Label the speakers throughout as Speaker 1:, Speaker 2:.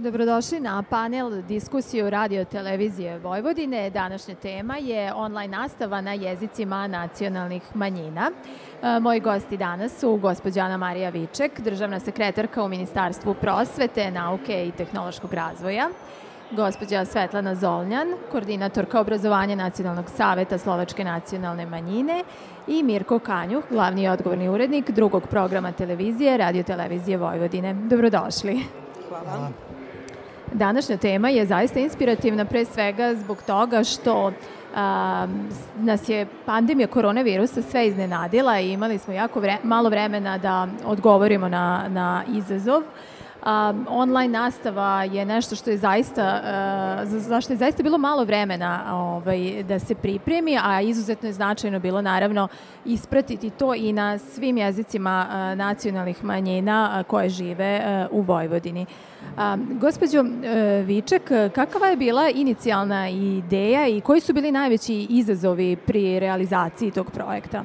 Speaker 1: Dobrodošli na panel diskusiju Radio Televizije Vojvodine. Današnja tema je online nastava na jezicima nacionalnih manjina. E, moji gosti danas su gospođa Ana Marija Viček, državna sekretarka u Ministarstvu prosvete, nauke i tehnološkog razvoja, gospođa Svetlana Zolnjan, koordinatorka obrazovanja Nacionalnog saveta Slovačke nacionalne manjine i Mirko Kanjuh, glavni i odgovorni urednik drugog programa televizije Radio Televizije Vojvodine. Dobrodošli.
Speaker 2: Hvala. Hvala.
Speaker 1: Današnja tema je zaista inspirativna pre svega zbog toga što a, nas je pandemija koronavirusa sve iznenadila i imali smo jako vre, malo vremena da odgovorimo na, na izazov. Um, online nastava je nešto što je zaista, uh, za, što je zaista bilo malo vremena ovaj, da se pripremi, a izuzetno je značajno bilo naravno ispratiti to i na svim jezicima uh, nacionalnih manjina uh, koje žive uh, u Vojvodini. Um, gospođo uh, Viček, kakva je bila inicijalna ideja i koji su bili najveći izazovi pri realizaciji tog projekta?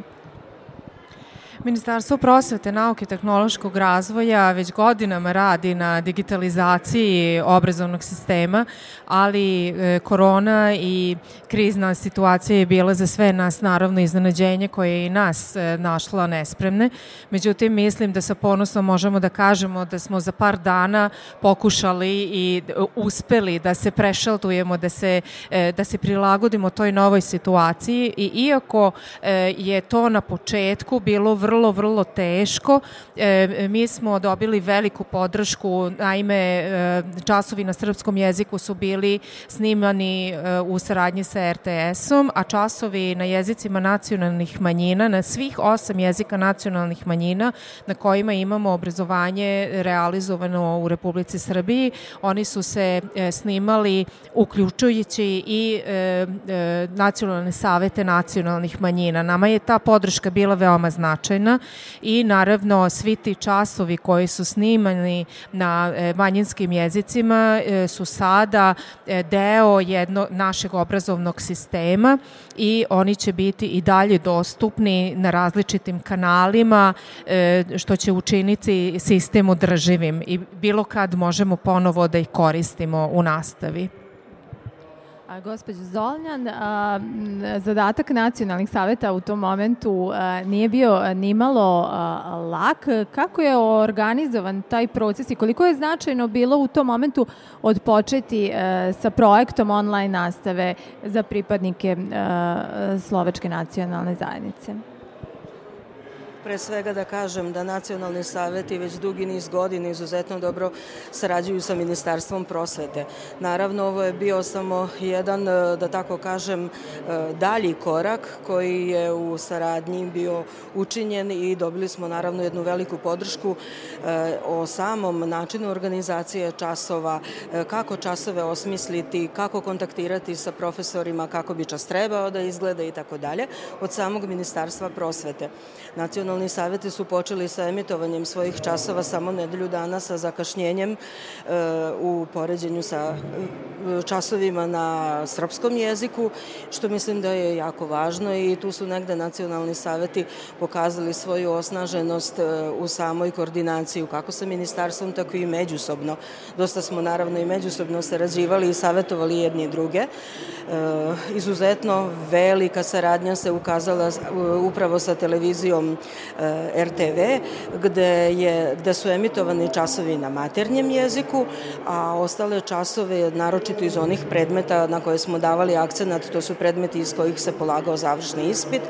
Speaker 2: Ministarstvo prosvete, nauke i tehnološkog razvoja već godinama radi na digitalizaciji obrazovnog sistema, ali e, korona i krizna situacija je bila za sve nas naravno iznenađenje koje je i nas e, našla nespremne. Međutim, mislim da sa ponosom možemo da kažemo da smo za par dana pokušali i uspeli da se prešaltujemo, da se, e, da se prilagodimo toj novoj situaciji i iako je to na početku bilo vrlo vrlo, vrlo teško. E, mi smo dobili veliku podršku, naime e, časovi na srpskom jeziku su bili snimani e, u saradnji sa RTS-om, a časovi na jezicima nacionalnih manjina, na svih osam jezika nacionalnih manjina na kojima imamo obrazovanje realizovano u Republici Srbiji, oni su se e, snimali uključujući i e, e, nacionalne savete nacionalnih manjina. Nama je ta podrška bila veoma značajna godina i naravno svi ti časovi koji su snimani na e, manjinskim jezicima e, su sada e, deo jedno našeg obrazovnog sistema i oni će biti i dalje dostupni na različitim kanalima što će učiniti sistem održivim i bilo kad možemo ponovo da ih koristimo u nastavi.
Speaker 1: Gospođo Zolnjan, a, zadatak nacionalnih saveta u tom momentu nije bio nimalo a, lak. Kako je organizovan taj proces i koliko je značajno bilo u tom momentu odpočeti a, sa projektom online nastave za pripadnike a, Slovačke nacionalne zajednice?
Speaker 3: Pre svega da kažem da nacionalni saveti već dugi niz godina izuzetno dobro sarađuju sa Ministarstvom prosvete. Naravno, ovo je bio samo jedan, e, da tako kažem, e, dalji korak koji je u saradnji bio učinjen i dobili smo naravno jednu veliku podršku e, o samom načinu organizacije časova, kako časove osmisliti, kako kontaktirati sa profesorima, kako bi čas trebao da izgleda i tako dalje, od samog Ministarstva prosvete. Nacionalni nacionalni saveti su počeli sa emitovanjem svojih časova samo nedelju dana sa zakašnjenjem e, u poređenju sa e, časovima na srpskom jeziku, što mislim da je jako važno i tu su negde nacionalni saveti pokazali svoju osnaženost e, u samoj koordinaciji kako sa ministarstvom, tako i međusobno. Dosta smo naravno i međusobno sarađivali i savetovali jedni druge. Izuzetno velika saradnja se ukazala upravo sa televizijom RTV, gde, je, gde su emitovani časovi na maternjem jeziku, a ostale časove, naročito iz onih predmeta na koje smo davali akcenat, to su predmeti iz kojih se polagao završni ispit,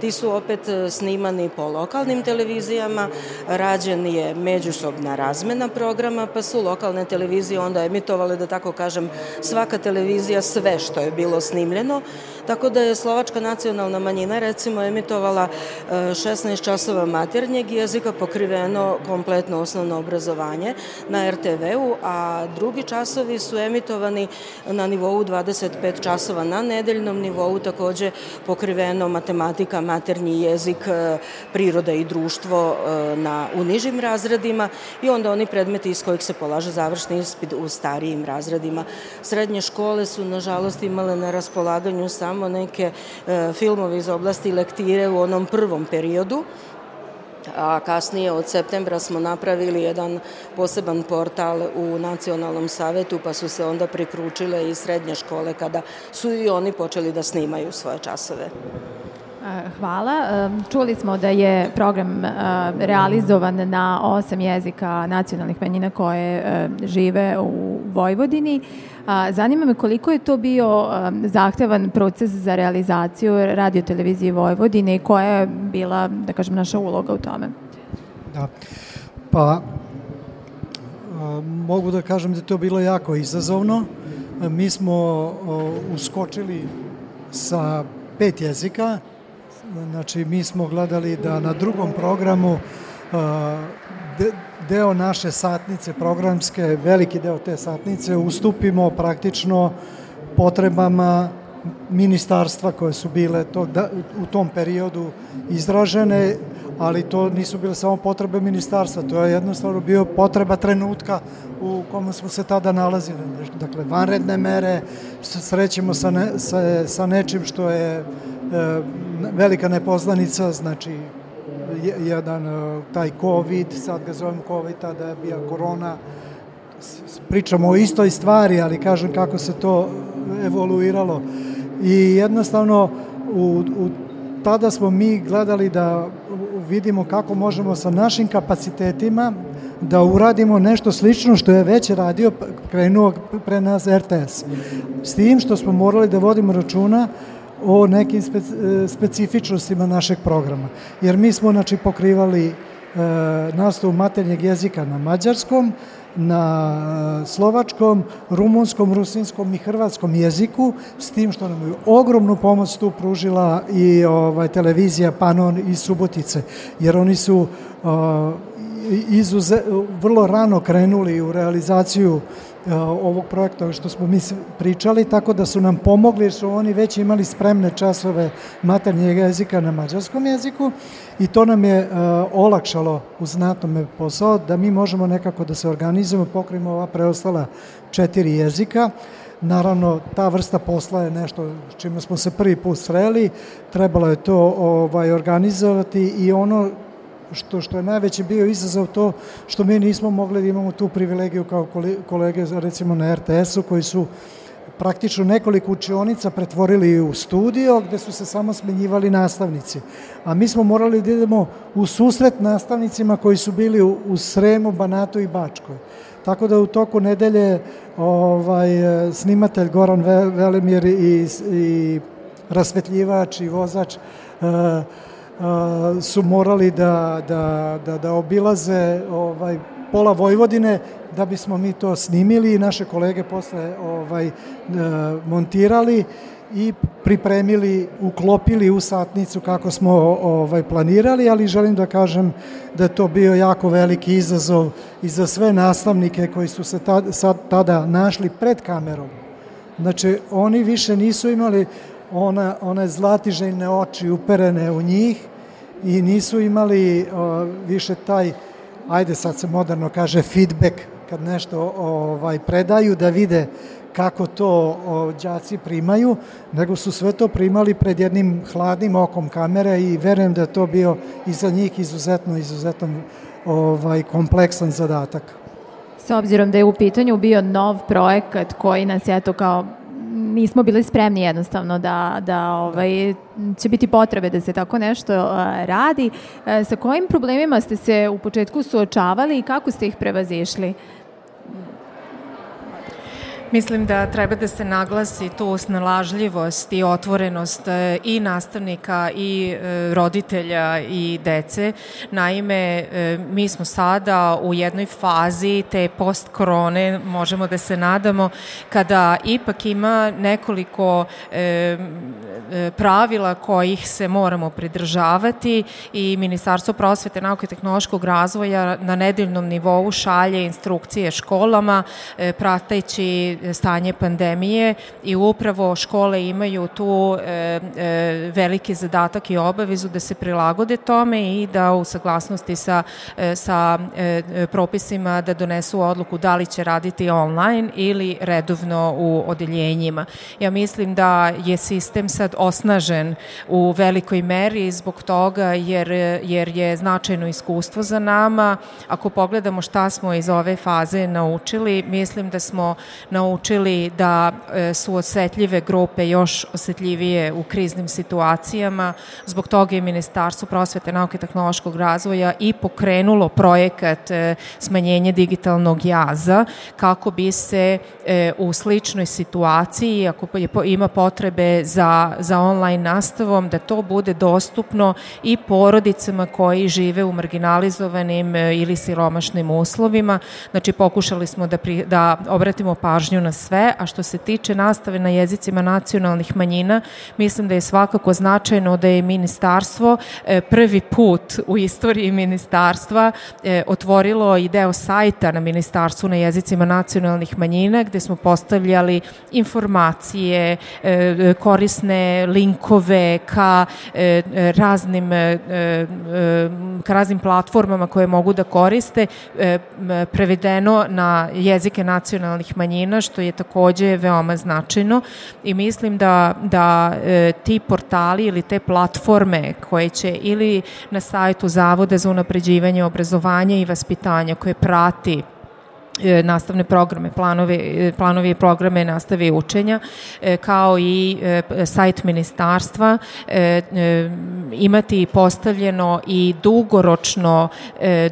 Speaker 3: ti su opet eh, snimani po lokalnim televizijama, rađen je međusobna razmena programa, pa su lokalne televizije onda emitovale, da tako kažem, svaka televizija sve što je bilo snimljeno, tako da je Slovačka nacionalna manjina recimo emitovala 16 eh, časova maternjeg jezika pokriveno kompletno osnovno obrazovanje na RTV-u, a drugi časovi su emitovani na nivou 25 časova na nedeljnom nivou, takođe pokriveno matematika, maternji jezik, eh, priroda i društvo na, u nižim razredima i onda oni predmeti iz kojih se polaže završni ispit u starijim razredima. Srednje škole su, nažalost, imale na raspolaganju samo neke e, filmove iz oblasti lektire u onom prvom periodu, a kasnije od septembra smo napravili jedan poseban portal u Nacionalnom savetu, pa su se onda prikručile i srednje škole kada su i oni počeli da snimaju svoje časove.
Speaker 1: Hvala. Čuli smo da je program realizovan na osam jezika nacionalnih manjina koje žive u Vojvodini. Zanima me koliko je to bio zahtevan proces za realizaciju radio televizije Vojvodine i koja je bila, da kažem, naša uloga u tome?
Speaker 4: Da, pa mogu da kažem da je to bilo jako izazovno. Mi smo uskočili sa pet jezika, Znači, mi smo gledali da na drugom programu deo naše satnice programske, veliki deo te satnice, ustupimo praktično potrebama ministarstva koje su bile to, da, u tom periodu izražene, ali to nisu bile samo potrebe ministarstva, to je jednostavno bio potreba trenutka u kome smo se tada nalazili. Dakle, vanredne mere, srećemo sa, ne, sa, sa nečim što je E, velika nepoznanica, znači jedan e, taj COVID, sad ga zovemo COVID, tada je bija korona, pričamo o istoj stvari, ali kažem kako se to evoluiralo. I jednostavno u, u, tada smo mi gledali da vidimo kako možemo sa našim kapacitetima da uradimo nešto slično što je već radio, krenuo pre nas RTS. S tim što smo morali da vodimo računa o nekim spe, specifičnostima našeg programa. Jer mi smo znači, pokrivali e, nastavu maternjeg jezika na mađarskom, na slovačkom, rumunskom, rusinskom i hrvatskom jeziku, s tim što nam je ogromnu pomoć tu pružila i ovaj, televizija Panon iz Subotice, jer oni su uh, izuze, vrlo rano krenuli u realizaciju E, ovog projekta što smo mi pričali, tako da su nam pomogli jer su oni već imali spremne časove maternjeg jezika na mađarskom jeziku i to nam je uh, olakšalo u znatnom posao da mi možemo nekako da se organizujemo, pokrijemo ova preostala četiri jezika. Naravno, ta vrsta posla je nešto čime smo se prvi put sreli, trebalo je to ovaj, organizovati i ono što, što je najveći bio izazov to što mi nismo mogli da imamo tu privilegiju kao kolege recimo na RTS-u koji su praktično nekoliko učionica pretvorili u studio gde su se samo smenjivali nastavnici. A mi smo morali da idemo u susret nastavnicima koji su bili u, u Sremu, Banatu i Bačkoj. Tako da u toku nedelje ovaj, snimatelj Goran Velimir i, i rasvetljivač i vozač uh, su morali da, da, da, da obilaze ovaj, pola Vojvodine da bismo mi to snimili i naše kolege posle ovaj, e, montirali i pripremili, uklopili u satnicu kako smo ovaj, planirali, ali želim da kažem da to bio jako veliki izazov i za sve nastavnike koji su se tada, sad, tada našli pred kamerom. Znači, oni više nisu imali ona, one zlatiželjne oči uperene u njih i nisu imali o, više taj, ajde sad se moderno kaže, feedback kad nešto ovaj, predaju da vide kako to o, đaci primaju, nego su sve to primali pred jednim hladnim okom kamere i verujem da je to bio i za njih izuzetno, izuzetno ovaj, kompleksan zadatak.
Speaker 1: S obzirom da je u pitanju bio nov projekat koji nas je to kao nismo bili spremni jednostavno da, da ovaj, će biti potrebe da se tako nešto radi. E, sa kojim problemima ste se u početku suočavali i kako ste ih prevazišli?
Speaker 2: Mislim da treba da se naglasi tu snalažljivost i otvorenost e, i nastavnika i e, roditelja i dece. Naime, e, mi smo sada u jednoj fazi te post-korone, možemo da se nadamo, kada ipak ima nekoliko pravila kojih se moramo pridržavati i Ministarstvo prosvete, nauke i tehnološkog razvoja na nedeljnom nivou šalje instrukcije školama prateći stanje pandemije i upravo škole imaju tu e, e, veliki zadatak i obavezu da se prilagode tome i da u saglasnosti sa, e, sa propisima da donesu odluku da li će raditi online ili redovno u odeljenjima. Ja mislim da je sistem sad osnažen u velikoj meri zbog toga jer, jer je značajno iskustvo za nama. Ako pogledamo šta smo iz ove faze naučili, mislim da smo naučili da e, su osetljive grupe još osetljivije u kriznim situacijama. Zbog toga je Ministarstvo prosvete, nauke i tehnološkog razvoja i pokrenulo projekat e, smanjenje digitalnog jaza kako bi se e, u sličnoj situaciji, ako ima potrebe za, za online nastavom, da to bude dostupno i porodicama koji žive u marginalizovanim ili siromašnim uslovima. Znači, pokušali smo da, pri, da obratimo pažnju na sve, a što se tiče nastave na jezicima nacionalnih manjina, mislim da je svakako značajno da je ministarstvo e, prvi put u istoriji ministarstva e, otvorilo i deo sajta na ministarstvu na jezicima nacionalnih manjina gde smo postavljali informacije, e, korisne linkove ka raznim ka raznim platformama koje mogu da koriste prevedeno na jezike nacionalnih manjina što je takođe veoma značajno i mislim da, da e, ti portali ili te platforme koje će ili na sajtu Zavoda za unapređivanje obrazovanja i vaspitanja koje prati nastavne programe, planove, e, planovi i programe nastave i učenja, e, kao i sajt ministarstva, imati postavljeno i dugoročno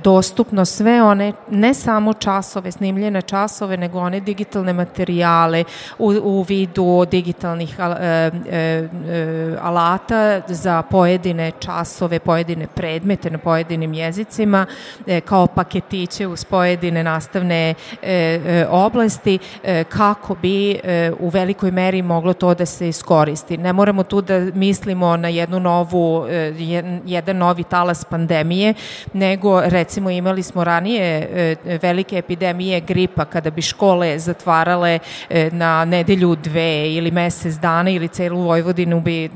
Speaker 2: dostupno sve one, ne samo časove, snimljene časove, nego one digitalne materijale u, u vidu digitalnih alata za pojedine časove, pojedine predmete na pojedinim jezicima, kao paketiće uz pojedine nastavne E, e, oblasti e, kako bi u velikoj meri moglo to da se iskoristi. Ne moramo tu da mislimo na jednu novu, jedan novi talas pandemije, nego recimo imali smo ranije velike epidemije gripa kada bi škole zatvarale na nedelju dve ili mesec dana ili celu Vojvodinu bi,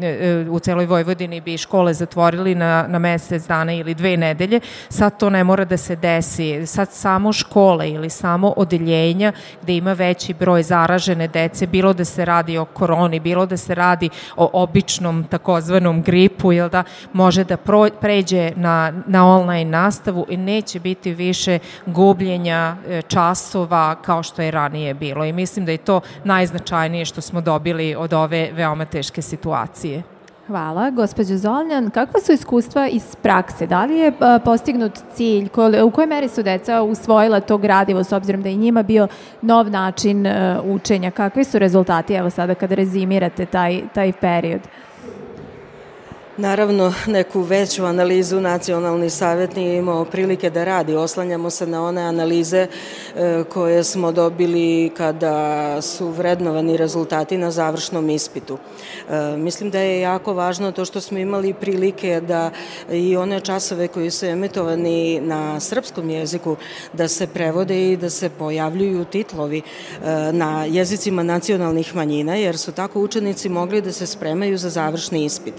Speaker 2: u celoj Vojvodini bi škole zatvorili na, na mesec dana ili dve nedelje. Sad to ne mora da se desi. Sad samo škole ili samo odeljenja gde ima veći broj zaražene dece, bilo da se radi o koroni, bilo da se radi o običnom takozvanom gripu, jel da može da pro, pređe na, na online nastavu i neće biti više gubljenja e, časova kao što je ranije bilo. I mislim da je to najznačajnije što smo dobili od ove veoma teške situacije.
Speaker 1: Hvala. Gospođo Zolnjan, kakva su iskustva iz prakse? Da li je postignut cilj? U kojoj meri su deca usvojila to gradivo s obzirom da je njima bio nov način e, učenja? Kakvi su rezultati, evo sada kada rezimirate taj, taj period?
Speaker 3: Naravno, neku veću analizu nacionalni savjet nije imao prilike da radi. Oslanjamo se na one analize e, koje smo dobili kada su vrednovani rezultati na završnom ispitu. E, mislim da je jako važno to što smo imali prilike da i one časove koji su emitovani na srpskom jeziku da se prevode i da se pojavljuju titlovi e, na jezicima nacionalnih manjina, jer su tako učenici mogli da se spremaju za završni ispit.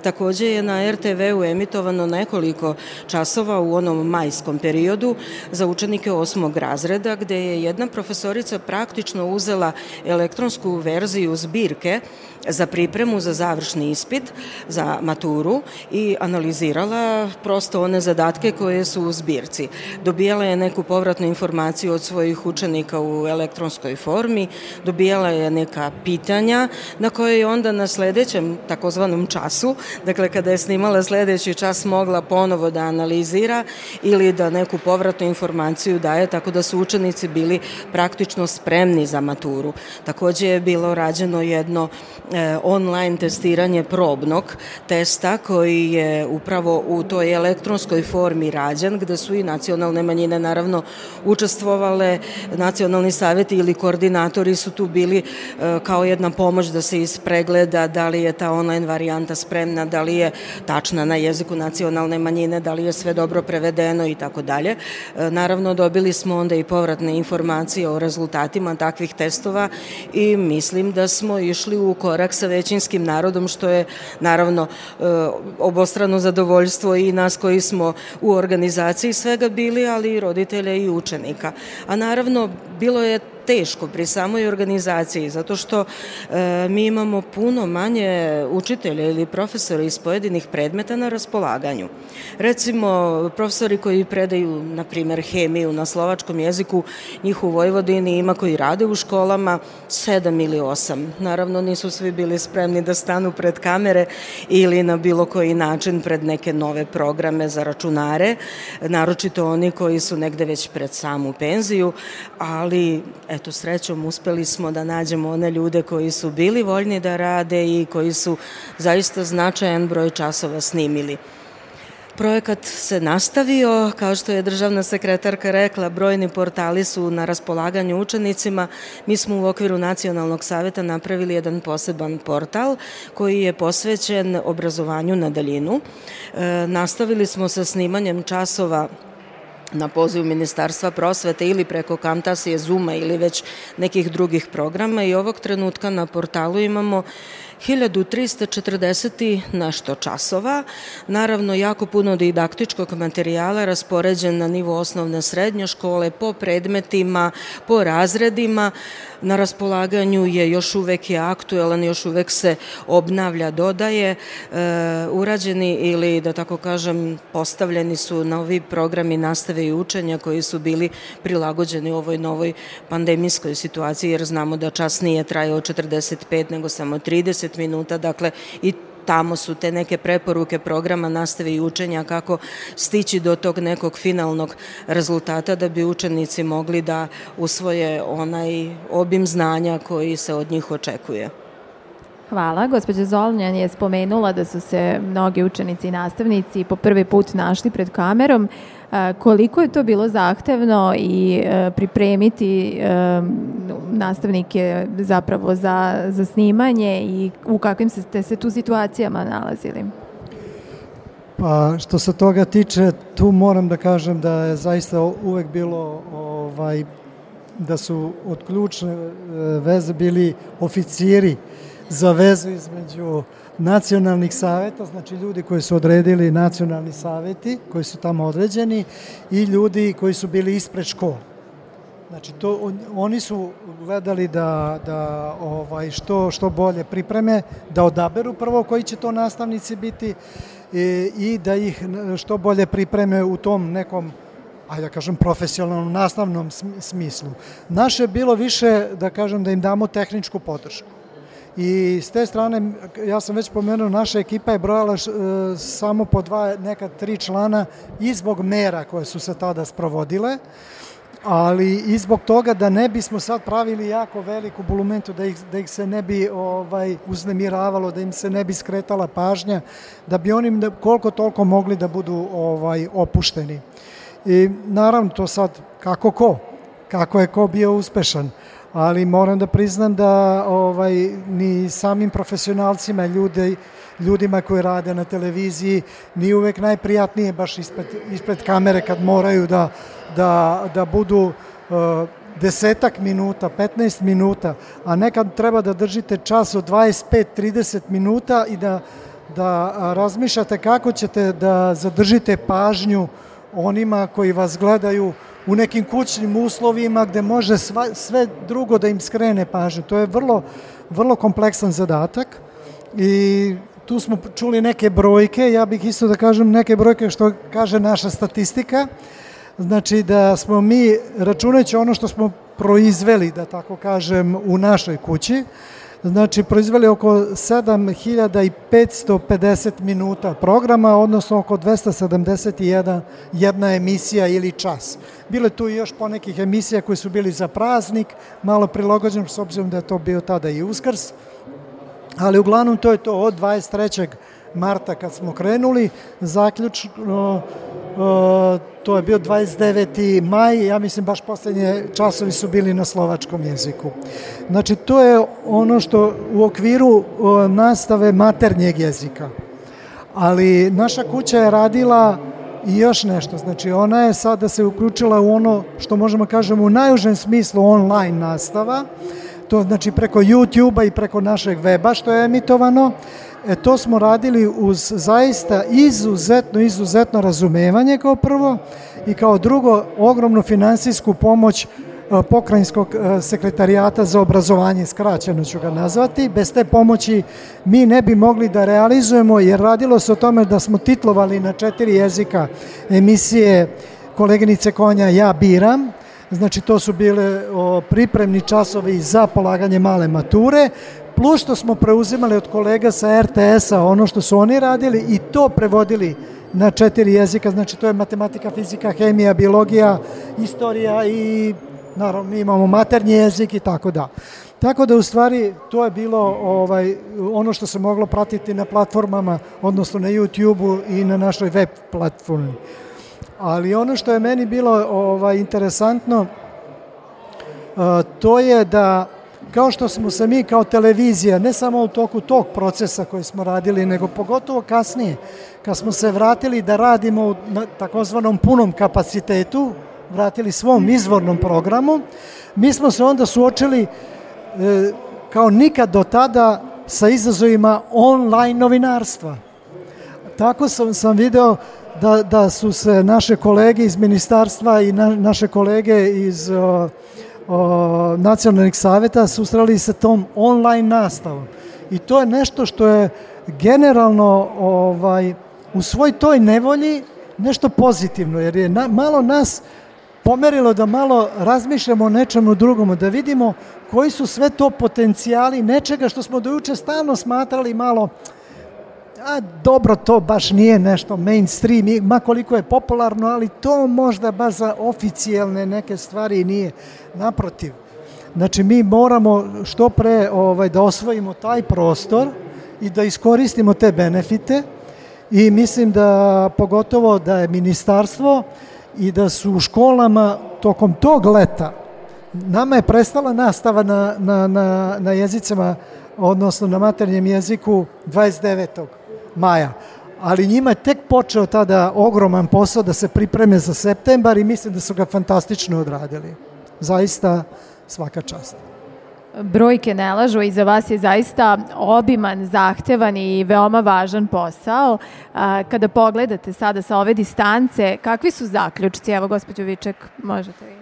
Speaker 3: Takođe je na RTV-u emitovano nekoliko časova u onom majskom periodu za učenike osmog razreda, gde je jedna profesorica praktično uzela elektronsku verziju zbirke za pripremu za završni ispit, za maturu i analizirala prosto one zadatke koje su u zbirci. Dobijala je neku povratnu informaciju od svojih učenika u elektronskoj formi, dobijala je neka pitanja na koje je onda na sledećem takozvanom času, dakle kada je snimala sledeći čas mogla ponovo da analizira ili da neku povratnu informaciju daje, tako da su učenici bili praktično spremni za maturu. Takođe je bilo rađeno jedno E, online testiranje probnog testa koji je upravo u toj elektronskoj formi rađen gde su i nacionalne manjine naravno učestvovale, nacionalni saveti ili koordinatori su tu bili e, kao jedna pomoć da se ispregleda da li je ta online varijanta spremna ispravna, da li je tačna na jeziku nacionalne manjine, da li je sve dobro prevedeno i tako dalje. E, naravno, dobili smo onda i povratne informacije o rezultatima takvih testova i mislim da smo išli u korak sa većinskim narodom, što je naravno e, obostrano zadovoljstvo i nas koji smo u organizaciji svega bili, ali i roditelja i učenika. A naravno, bilo je teško pri samoj organizaciji, zato što e, mi imamo puno manje učitelja ili profesora iz pojedinih predmeta na raspolaganju. Recimo, profesori koji predaju, na primer, hemiju na slovačkom jeziku, njih u Vojvodini ima koji rade u školama sedam ili osam. Naravno, nisu svi bili spremni da stanu pred kamere ili na bilo koji način pred neke nove programe za računare, naročito oni koji su negde već pred samu penziju, ali eto, srećom uspeli smo da nađemo one ljude koji su bili voljni da rade i koji su zaista značajan broj časova snimili. Projekat se nastavio, kao što je državna sekretarka rekla, brojni portali su na raspolaganju učenicima. Mi smo u okviru Nacionalnog saveta napravili jedan poseban portal koji je posvećen obrazovanju na daljinu. E, nastavili smo sa snimanjem časova na poziv Ministarstva prosvete ili preko Kamtasije, Zuma ili već nekih drugih programa. I ovog trenutka na portalu imamo 1340 nešto časova, naravno jako puno didaktičkog materijala raspoređen na nivo osnovne srednje škole, po predmetima, po razredima, na raspolaganju je još uvek je aktuelan, još uvek se obnavlja, dodaje, e, urađeni ili da tako kažem postavljeni su novi programi nastave i učenja koji su bili prilagođeni ovoj novoj pandemijskoj situaciji jer znamo da čas nije trajao 45 nego samo 30 minuta, dakle i tamo su te neke preporuke programa nastave i učenja kako stići do tog nekog finalnog rezultata da bi učenici mogli da usvoje onaj obim znanja koji se od njih očekuje.
Speaker 1: Hvala. Gospođa Zolnjan je spomenula da su se mnogi učenici i nastavnici po prvi put našli pred kamerom. Koliko je to bilo zahtevno i e, pripremiti e, nastavnike zapravo za, za snimanje i u kakvim ste se tu situacijama nalazili?
Speaker 4: Pa što se toga tiče, tu moram da kažem da je zaista uvek bilo ovaj, da su od ključne e, veze bili oficiri za vezu između nacionalnih saveta, znači ljudi koji su odredili nacionalni saveti, koji su tamo određeni, i ljudi koji su bili ispred škola. Znači, to, oni su gledali da, da ovaj, što, što bolje pripreme, da odaberu prvo koji će to nastavnici biti i, i da ih što bolje pripreme u tom nekom ajde da kažem, profesionalnom nastavnom smislu. Naše je bilo više, da kažem, da im damo tehničku podršku i s te strane, ja sam već pomenuo, naša ekipa je brojala š, e, samo po dva, neka tri člana i zbog mera koje su se tada sprovodile, ali i zbog toga da ne bismo sad pravili jako veliku bulumentu, da ih, da ih se ne bi ovaj, uznemiravalo, da im se ne bi skretala pažnja, da bi oni koliko toliko mogli da budu ovaj opušteni. I naravno to sad kako ko, kako je ko bio uspešan ali moram da priznam da ovaj, ni samim profesionalcima, ljude, ljudima koji rade na televiziji, ni uvek najprijatnije baš ispred, ispred kamere kad moraju da, da, da budu uh, desetak minuta, 15 minuta, a nekad treba da držite čas od 25-30 minuta i da, da razmišljate kako ćete da zadržite pažnju onima koji vas gledaju u nekim kućnim uslovima gde može sva, sve drugo da im skrene pažnju. To je vrlo, vrlo kompleksan zadatak i tu smo čuli neke brojke, ja bih isto da kažem neke brojke što kaže naša statistika, znači da smo mi, računajući ono što smo proizveli, da tako kažem, u našoj kući, znači proizveli oko 7550 minuta programa, odnosno oko 271 jedna emisija ili čas. Bile tu i još ponekih emisija koje su bili za praznik, malo prilagođeno s obzirom da je to bio tada i uskrs, ali uglavnom to je to od 23. marta kad smo krenuli, zaključno to je bio 29. maj, ja mislim baš poslednje časovi su bili na slovačkom jeziku. Znači to je ono što u okviru nastave maternjeg jezika. Ali naša kuća je radila i još nešto. Znači ona je sada se uključila u ono što možemo kažemo u najužem smislu online nastava. To znači preko YouTube-a i preko našeg weba što je emitovano. E, to smo radili uz zaista izuzetno, izuzetno razumevanje kao prvo i kao drugo ogromnu finansijsku pomoć E, pokrajinskog e, sekretarijata za obrazovanje, skraćeno ću ga nazvati. Bez te pomoći mi ne bi mogli da realizujemo, jer radilo se o tome da smo titlovali na četiri jezika emisije koleginice Konja Ja biram, znači to su bile o, pripremni časovi za polaganje male mature, plus što smo preuzimali od kolega sa RTS-a ono što su oni radili i to prevodili na četiri jezika, znači to je matematika, fizika, hemija, biologija, istorija i naravno mi imamo maternji jezik i tako da. Tako da u stvari to je bilo ovaj ono što se moglo pratiti na platformama, odnosno na YouTube-u i na našoj web platformi. Ali ono što je meni bilo ovaj interesantno to je da kao što smo se mi kao televizija, ne samo u toku tog procesa koji smo radili, nego pogotovo kasnije, kad smo se vratili da radimo u takozvanom punom kapacitetu, vratili svom izvornom programu, mi smo se onda suočili e, kao nikad do tada sa izazovima online novinarstva. Tako sam, sam video da, da su se naše kolege iz ministarstva i na, naše kolege iz o, o, nacionalnih saveta susreli sa tom online nastavom. I to je nešto što je generalno ovaj, u svoj toj nevolji nešto pozitivno, jer je na, malo nas pomerilo da malo razmišljamo o nečemu drugom, da vidimo koji su sve to potencijali nečega što smo dojuče stalno smatrali malo a dobro, to baš nije nešto mainstream, ma koliko je popularno, ali to možda baš za oficijalne neke stvari nije. Naprotiv, znači mi moramo što pre ovaj, da osvojimo taj prostor i da iskoristimo te benefite i mislim da pogotovo da je ministarstvo i da su u školama tokom tog leta nama je prestala nastava na, na, na, na jezicama, odnosno na maternjem jeziku 29. maja. Ali njima je tek počeo tada ogroman posao da se pripreme za septembar i mislim da su ga fantastično odradili. Zaista svaka čast
Speaker 1: brojke ne lažu i za vas je zaista obiman, zahtevan i veoma važan posao. Kada pogledate sada sa ove distance, kakvi su zaključci? Evo, gospođo Viček, možete vi.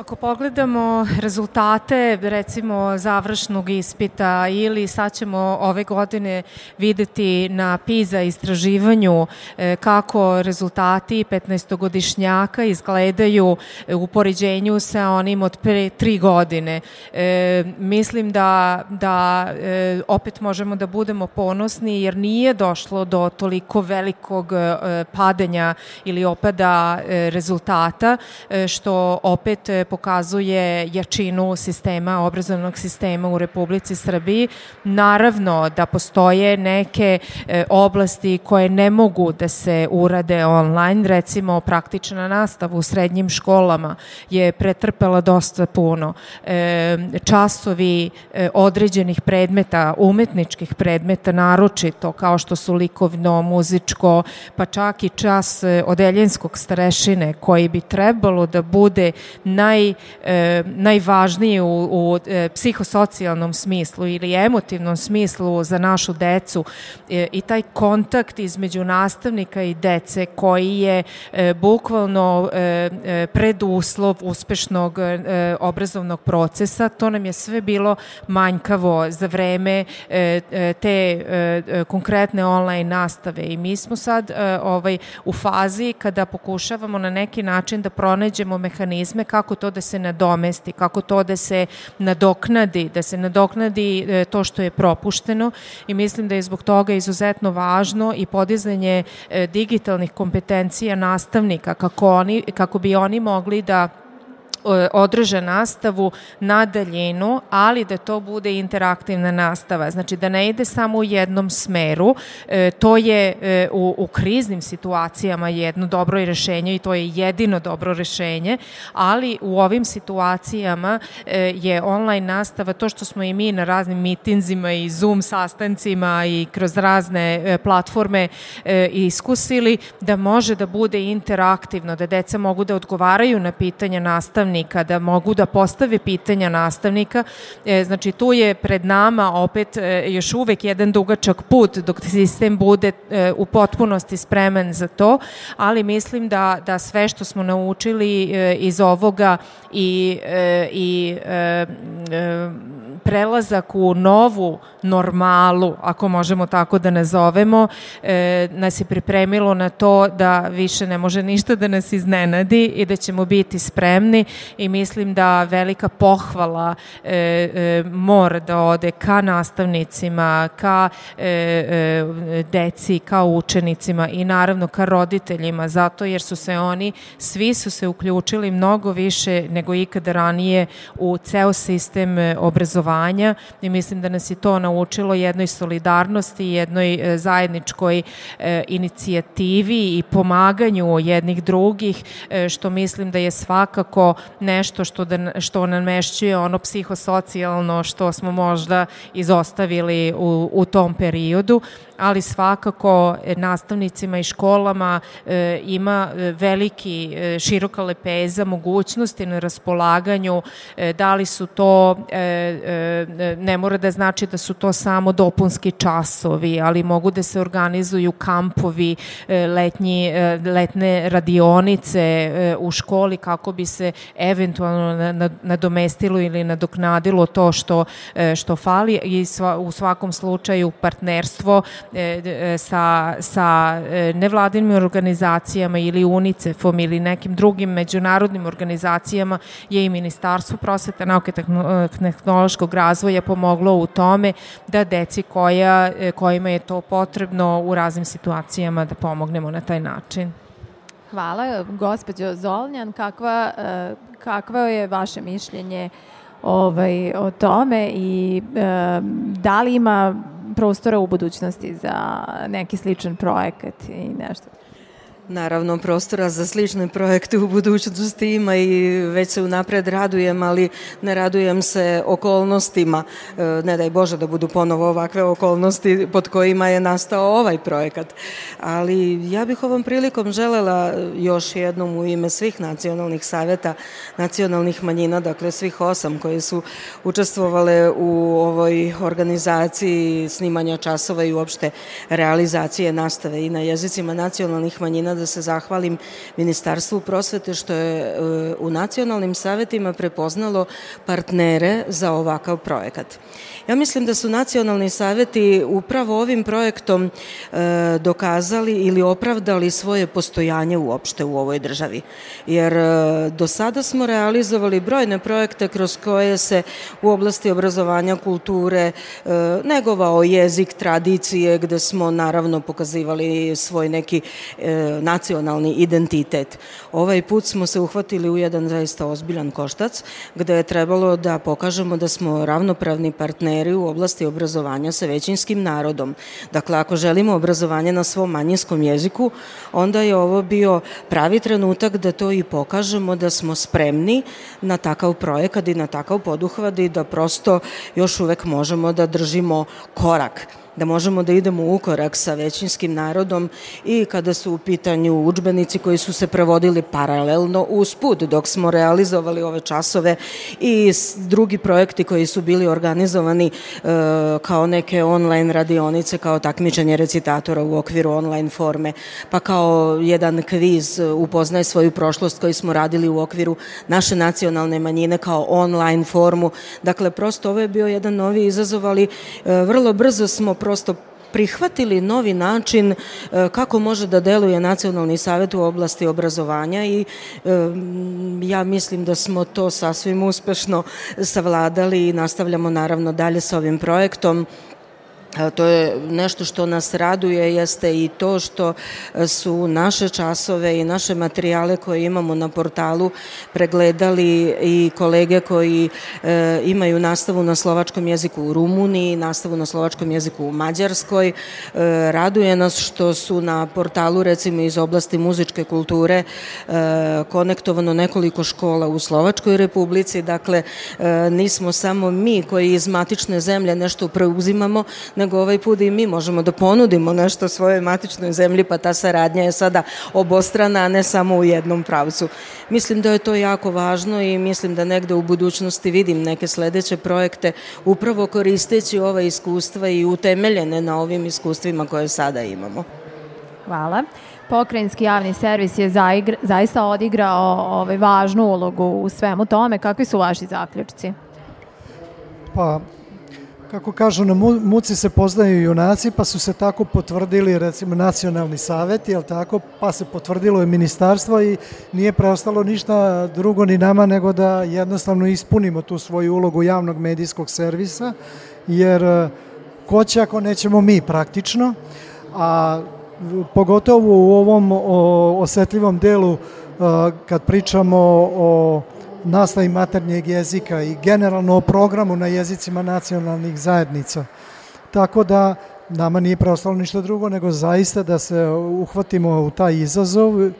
Speaker 2: Ako pogledamo rezultate recimo završnog ispita ili sad ćemo ove godine videti na PISA istraživanju e, kako rezultati 15-godišnjaka izgledaju u poređenju sa onim od pre tri godine. E, mislim da, da e, opet možemo da budemo ponosni jer nije došlo do toliko velikog e, padanja ili opada e, rezultata e, što opet pokazuje jačinu sistema, obrazovnog sistema u Republici Srbiji. Naravno da postoje neke e, oblasti koje ne mogu da se urade online, recimo praktična nastava u srednjim školama je pretrpela dosta puno. E, časovi e, određenih predmeta, umetničkih predmeta naročito, kao što su likovno, muzičko, pa čak i čas odeljenskog starešine koji bi trebalo da bude naj naj, e, najvažniji u, u e, psihosocijalnom smislu ili emotivnom smislu za našu decu e, i taj kontakt između nastavnika i dece koji je e, bukvalno e, e preduslov uspešnog e, obrazovnog procesa, to nam je sve bilo manjkavo za vreme e, e te e, konkretne online nastave. I mi smo sad e, ovaj u fazi kada pokušavamo na neki način da pronađemo mehanizme kako to da se nadomesti, kako to da se nadoknadi, da se nadoknadi e, to što je propušteno i mislim da je zbog toga izuzetno važno i podizanje e, digitalnih kompetencija nastavnika kako, oni, kako bi oni mogli da održe nastavu na daljinu, ali da to bude interaktivna nastava. Znači da ne ide samo u jednom smeru, e, to je e, u, u kriznim situacijama jedno dobro rešenje i to je jedino dobro rešenje, ali u ovim situacijama e, je online nastava to što smo i mi na raznim mitinzima i Zoom sastancima i kroz razne platforme iskusili da može da bude interaktivno, da deca mogu da odgovaraju na pitanja nastavnika nastavnika, da mogu da postave pitanja nastavnika. E, znači tu je pred nama opet e, još uvek jedan dugačak put dok sistem bude e, u potpunosti spreman za to, ali mislim da, da sve što smo naučili e, iz ovoga i, e, i e, e, prelazak u novu normalu, ako možemo tako da nazovemo, e, nas je pripremilo na to da više ne može ništa da nas iznenadi i da ćemo biti spremni i mislim da velika pohvala e, e, mora da ode ka nastavnicima, ka e, e, deci, ka učenicima i naravno ka roditeljima, zato jer su se oni, svi su se uključili mnogo više nego ikada ranije u ceo sistem e, obrazovanja i mislim da nas je to naučilo jednoj solidarnosti, jednoj e, zajedničkoj e, inicijativi i pomaganju jednih drugih, e, što mislim da je svakako nešto što, da, što namešćuje ono psihosocijalno što smo možda izostavili u, u tom periodu, ali svakako nastavnicima i školama e, ima e, veliki, e, široka lepeza mogućnosti na raspolaganju, e, da li su to, e, e, ne mora da znači da su to samo dopunski časovi, ali mogu da se organizuju kampovi, e, letnji, e, letne radionice e, u školi kako bi se eventualno nadomestilo ili nadoknadilo to što, e, što fali i sva, u svakom slučaju partnerstvo E, e, sa, sa e, nevladinim organizacijama ili UNICEF-om ili nekim drugim međunarodnim organizacijama je i Ministarstvo prosvete, nauke tehnološkog razvoja pomoglo u tome da deci koja, kojima je to potrebno u raznim situacijama da pomognemo na taj način.
Speaker 1: Hvala. Gospođo Zolnjan, kakva, kakva je vaše mišljenje ovaj, o tome i e, da li ima prostora u budućnosti za neki sličan projekat i nešto?
Speaker 3: Naravno, prostora za slične projekte u budućnosti ima i već se unapred radujem, ali ne radujem se okolnostima. E, ne daj Bože da budu ponovo ovakve okolnosti pod kojima je nastao ovaj projekat. Ali ja bih ovom prilikom želela još jednom u ime svih nacionalnih saveta, nacionalnih manjina, dakle svih osam koje su učestvovale u ovoj organizaciji snimanja časova i uopšte realizacije nastave i na jezicima nacionalnih manjina da se zahvalim Ministarstvu prosvete što je e, u nacionalnim savetima prepoznalo partnere za ovakav projekat. Ja mislim da su nacionalni saveti upravo ovim projektom e, dokazali ili opravdali svoje postojanje uopšte u ovoj državi. Jer e, do sada smo realizovali brojne projekte kroz koje se u oblasti obrazovanja, kulture negovao jezik, tradicije, gde smo naravno pokazivali svoj neki e, nacionalni identitet. Ovaj put smo se uhvatili u jedan zaista ozbiljan koštac, gde je trebalo da pokažemo da smo ravnopravni partneri u oblasti obrazovanja sa većinskim narodom. Dakle, ako želimo obrazovanje na svom manjinskom jeziku, onda je ovo bio pravi trenutak da to i pokažemo da smo spremni na takav projekat i na takav poduhvat i da prosto još uvek možemo da držimo korak da možemo da idemo u korak sa većinskim narodom i kada su u pitanju učbenici koji su se prevodili paralelno uz put dok smo realizovali ove časove i drugi projekti koji su bili organizovani e, kao neke online radionice, kao takmičenje recitatora u okviru online forme, pa kao jedan kviz upoznaje svoju prošlost koji smo radili u okviru naše nacionalne manjine kao online formu. Dakle, prosto ovo je bio jedan novi izazov, ali e, vrlo brzo smo prosto prihvatili novi način e, kako može da deluje Nacionalni savet u oblasti obrazovanja i e, ja mislim da smo to sasvim uspešno savladali i nastavljamo naravno dalje sa ovim projektom to je nešto što nas raduje jeste i to što su naše časove i naše materijale koje imamo na portalu pregledali i kolege koji e, imaju nastavu na slovačkom jeziku u Rumuniji, nastavu na slovačkom jeziku u Mađarskoj. E, raduje nas što su na portalu recimo iz oblasti muzičke kulture e, konektovano nekoliko škola u Slovačkoj republici, dakle e, nismo samo mi koji iz matične zemlje nešto preuzimamo, nego ovaj put i mi možemo da ponudimo nešto svojoj matičnoj zemlji, pa ta saradnja je sada obostrana, a ne samo u jednom pravcu. Mislim da je to jako važno i mislim da negde u budućnosti vidim neke sledeće projekte upravo koristeći ova iskustva i utemeljene na ovim iskustvima koje sada imamo.
Speaker 1: Hvala. Pokrajinski javni servis je zaigra, zaista odigrao ovaj, važnu ulogu u svemu tome. Kakvi su vaši zaključci?
Speaker 4: Pa, Kako kažu, na muci se poznaju junaci, pa su se tako potvrdili, recimo, nacionalni savet, jel tako, pa se potvrdilo je ministarstvo i nije preostalo ništa drugo ni nama nego da jednostavno ispunimo tu svoju ulogu javnog medijskog servisa, jer e, ko će ako nećemo mi praktično, a pogotovo u ovom osetljivom delu e, kad pričamo o nastavi maternjeg jezika i generalno o programu na jezicima nacionalnih zajednica. Tako da nama nije preostalo ništa drugo nego zaista da se uhvatimo u taj izazov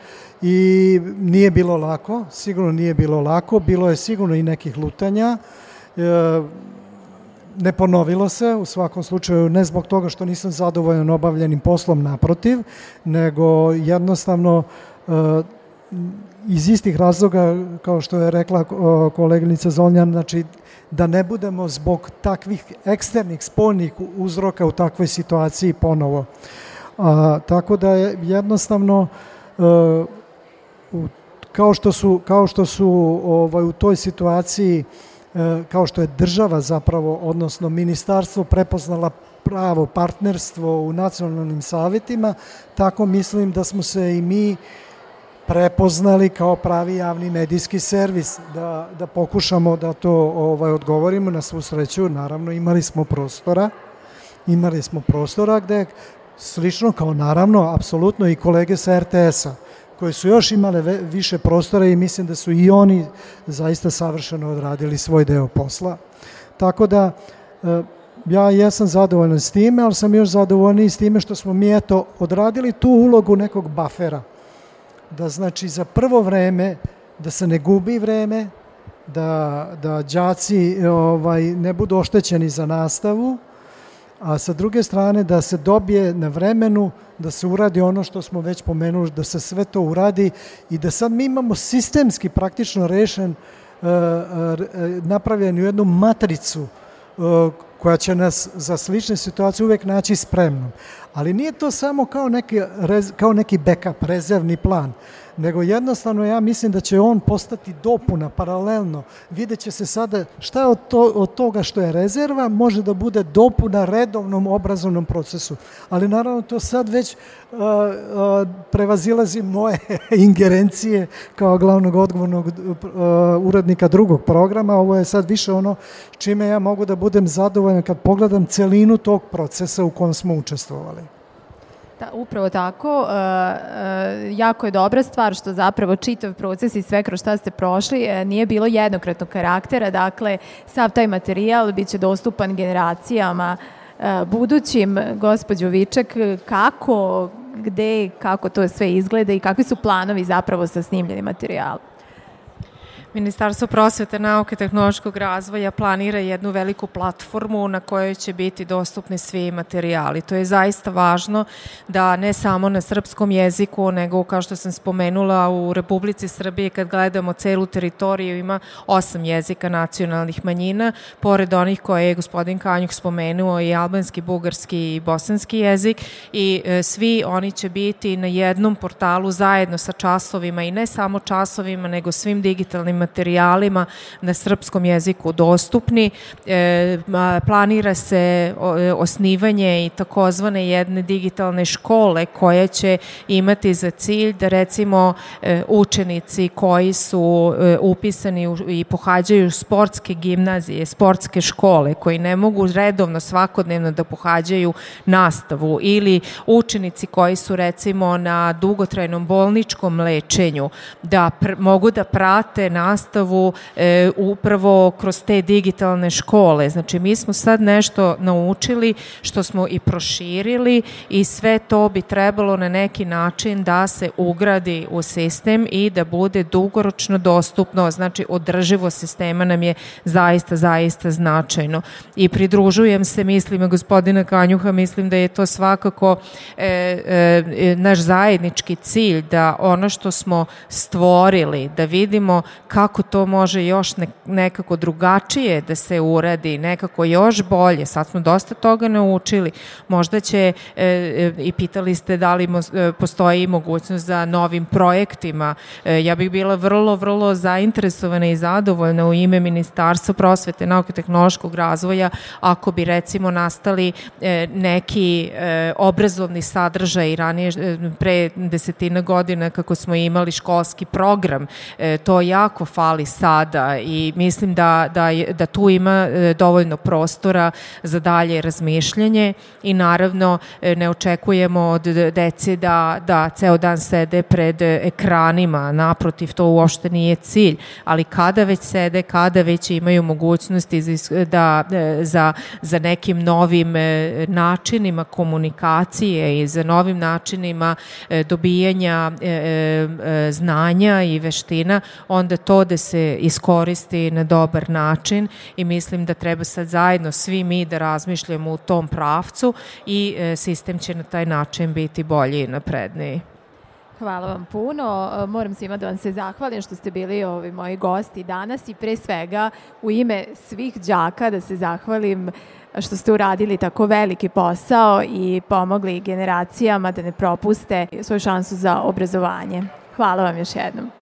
Speaker 4: i nije bilo lako, sigurno nije bilo lako, bilo je sigurno i nekih lutanja, e, ne ponovilo se, u svakom slučaju ne zbog toga što nisam zadovoljan obavljenim poslom naprotiv, nego jednostavno e, iz istih razloga, kao što je rekla koleginica Zonjan, znači da ne budemo zbog takvih eksternih, spoljnih uzroka u takvoj situaciji ponovo. A, tako da je jednostavno e, u, kao što su, kao što su ovaj, u toj situaciji e, kao što je država zapravo, odnosno ministarstvo prepoznala pravo partnerstvo u nacionalnim savetima, tako mislim da smo se i mi prepoznali kao pravi javni medijski servis, da, da pokušamo da to ovaj, odgovorimo na svu sreću. Naravno, imali smo prostora, imali smo prostora gde slično kao naravno, apsolutno i kolege sa RTS-a, koji su još imale više prostora i mislim da su i oni zaista savršeno odradili svoj deo posla. Tako da, e, ja jesam zadovoljan s time, ali sam još zadovoljniji s time što smo mi eto odradili tu ulogu nekog bafera da znači za prvo vreme da se ne gubi vreme, da, da đaci ovaj, ne budu oštećeni za nastavu, a sa druge strane da se dobije na vremenu da se uradi ono što smo već pomenuli, da se sve to uradi i da sad mi imamo sistemski praktično rešen, uh, uh, napravljenu jednu matricu koja će nas za slične situacije uvek naći spremnom. Ali nije to samo kao neki, kao neki backup, rezervni plan, nego jednostavno ja mislim da će on postati dopuna paralelno. Videće se sada šta od, to, od toga što je rezerva može da bude dopuna redovnom obrazovnom procesu. Ali naravno to sad već uh, uh, prevazilazi moje ingerencije kao glavnog odgovornog uh, urednika drugog programa. Ovo je sad više ono čime ja mogu da budem zadovoljan kad pogledam celinu tog procesa u kojem smo učestvovali.
Speaker 1: Da, upravo tako. E, e, jako je dobra stvar što zapravo čitav proces i sve kroz šta ste prošli e, nije bilo jednokratnog karaktera. Dakle, sav taj materijal biće dostupan generacijama e, budućim. Gospodjo Viček, kako, gde, kako to sve izgleda i kakvi su planovi zapravo sa snimljenim materijalom?
Speaker 2: Ministarstvo prosvete, nauke i tehnološkog razvoja planira jednu veliku platformu na kojoj će biti dostupni svi materijali. To je zaista važno da ne samo na srpskom jeziku, nego kao što sam spomenula u Republici Srbije kad gledamo celu teritoriju ima osam jezika nacionalnih manjina, pored onih koje je gospodin Kanjuk spomenuo i albanski, bugarski i bosanski jezik i e, svi oni će biti na jednom portalu zajedno sa časovima i ne samo časovima, nego svim digitalnim materijalima na srpskom jeziku dostupni. E, planira se osnivanje i takozvane jedne digitalne škole koja će imati za cilj da recimo učenici koji su upisani i pohađaju sportske gimnazije, sportske škole, koji ne mogu redovno svakodnevno da pohađaju nastavu ili učenici koji su recimo na dugotrajnom bolničkom lečenju, da pr mogu da prate nastavu e, upravo kroz te digitalne škole. Znači mi smo sad nešto naučili što smo i proširili i sve to bi trebalo na neki način da se ugradi u sistem i da bude dugoročno dostupno, znači održivo sistema nam je zaista, zaista značajno. I pridružujem se mislima gospodina Kanjuha, mislim da je to svakako e, e, naš zajednički cilj da ono što smo stvorili, da vidimo kako to može još nekako drugačije da se uradi, nekako još bolje. Sad smo dosta toga naučili. Možda će, e, e, i pitali ste da li e, postoji mogućnost za novim projektima. E, ja bih bila vrlo, vrlo zainteresovana i zadovoljna u ime Ministarstva prosvete, nauke, tehnološkog razvoja ako bi recimo nastali e, neki e, obrazovni sadržaj ranije e, pre desetina godina kako smo imali školski program e, to jako fali sada i mislim da, da, da tu ima e, dovoljno prostora za dalje razmišljanje i naravno e, ne očekujemo od dece da, da ceo dan sede pred ekranima, naprotiv to uopšte nije cilj, ali kada već sede, kada već imaju mogućnosti da, za, za nekim novim načinima komunikacije i za novim načinima dobijanja znanja i veština, onda to da se iskoristi na dobar način i mislim da treba sad zajedno svi mi da razmišljamo u tom pravcu i e, sistem će na taj način biti bolji i napredniji.
Speaker 1: Hvala vam puno. E, moram svima da vam se zahvalim što ste bili ovi moji gosti danas i pre svega u ime svih đaka da se zahvalim što ste uradili tako veliki posao i pomogli generacijama da ne propuste svoju šansu za obrazovanje. Hvala vam još jednom.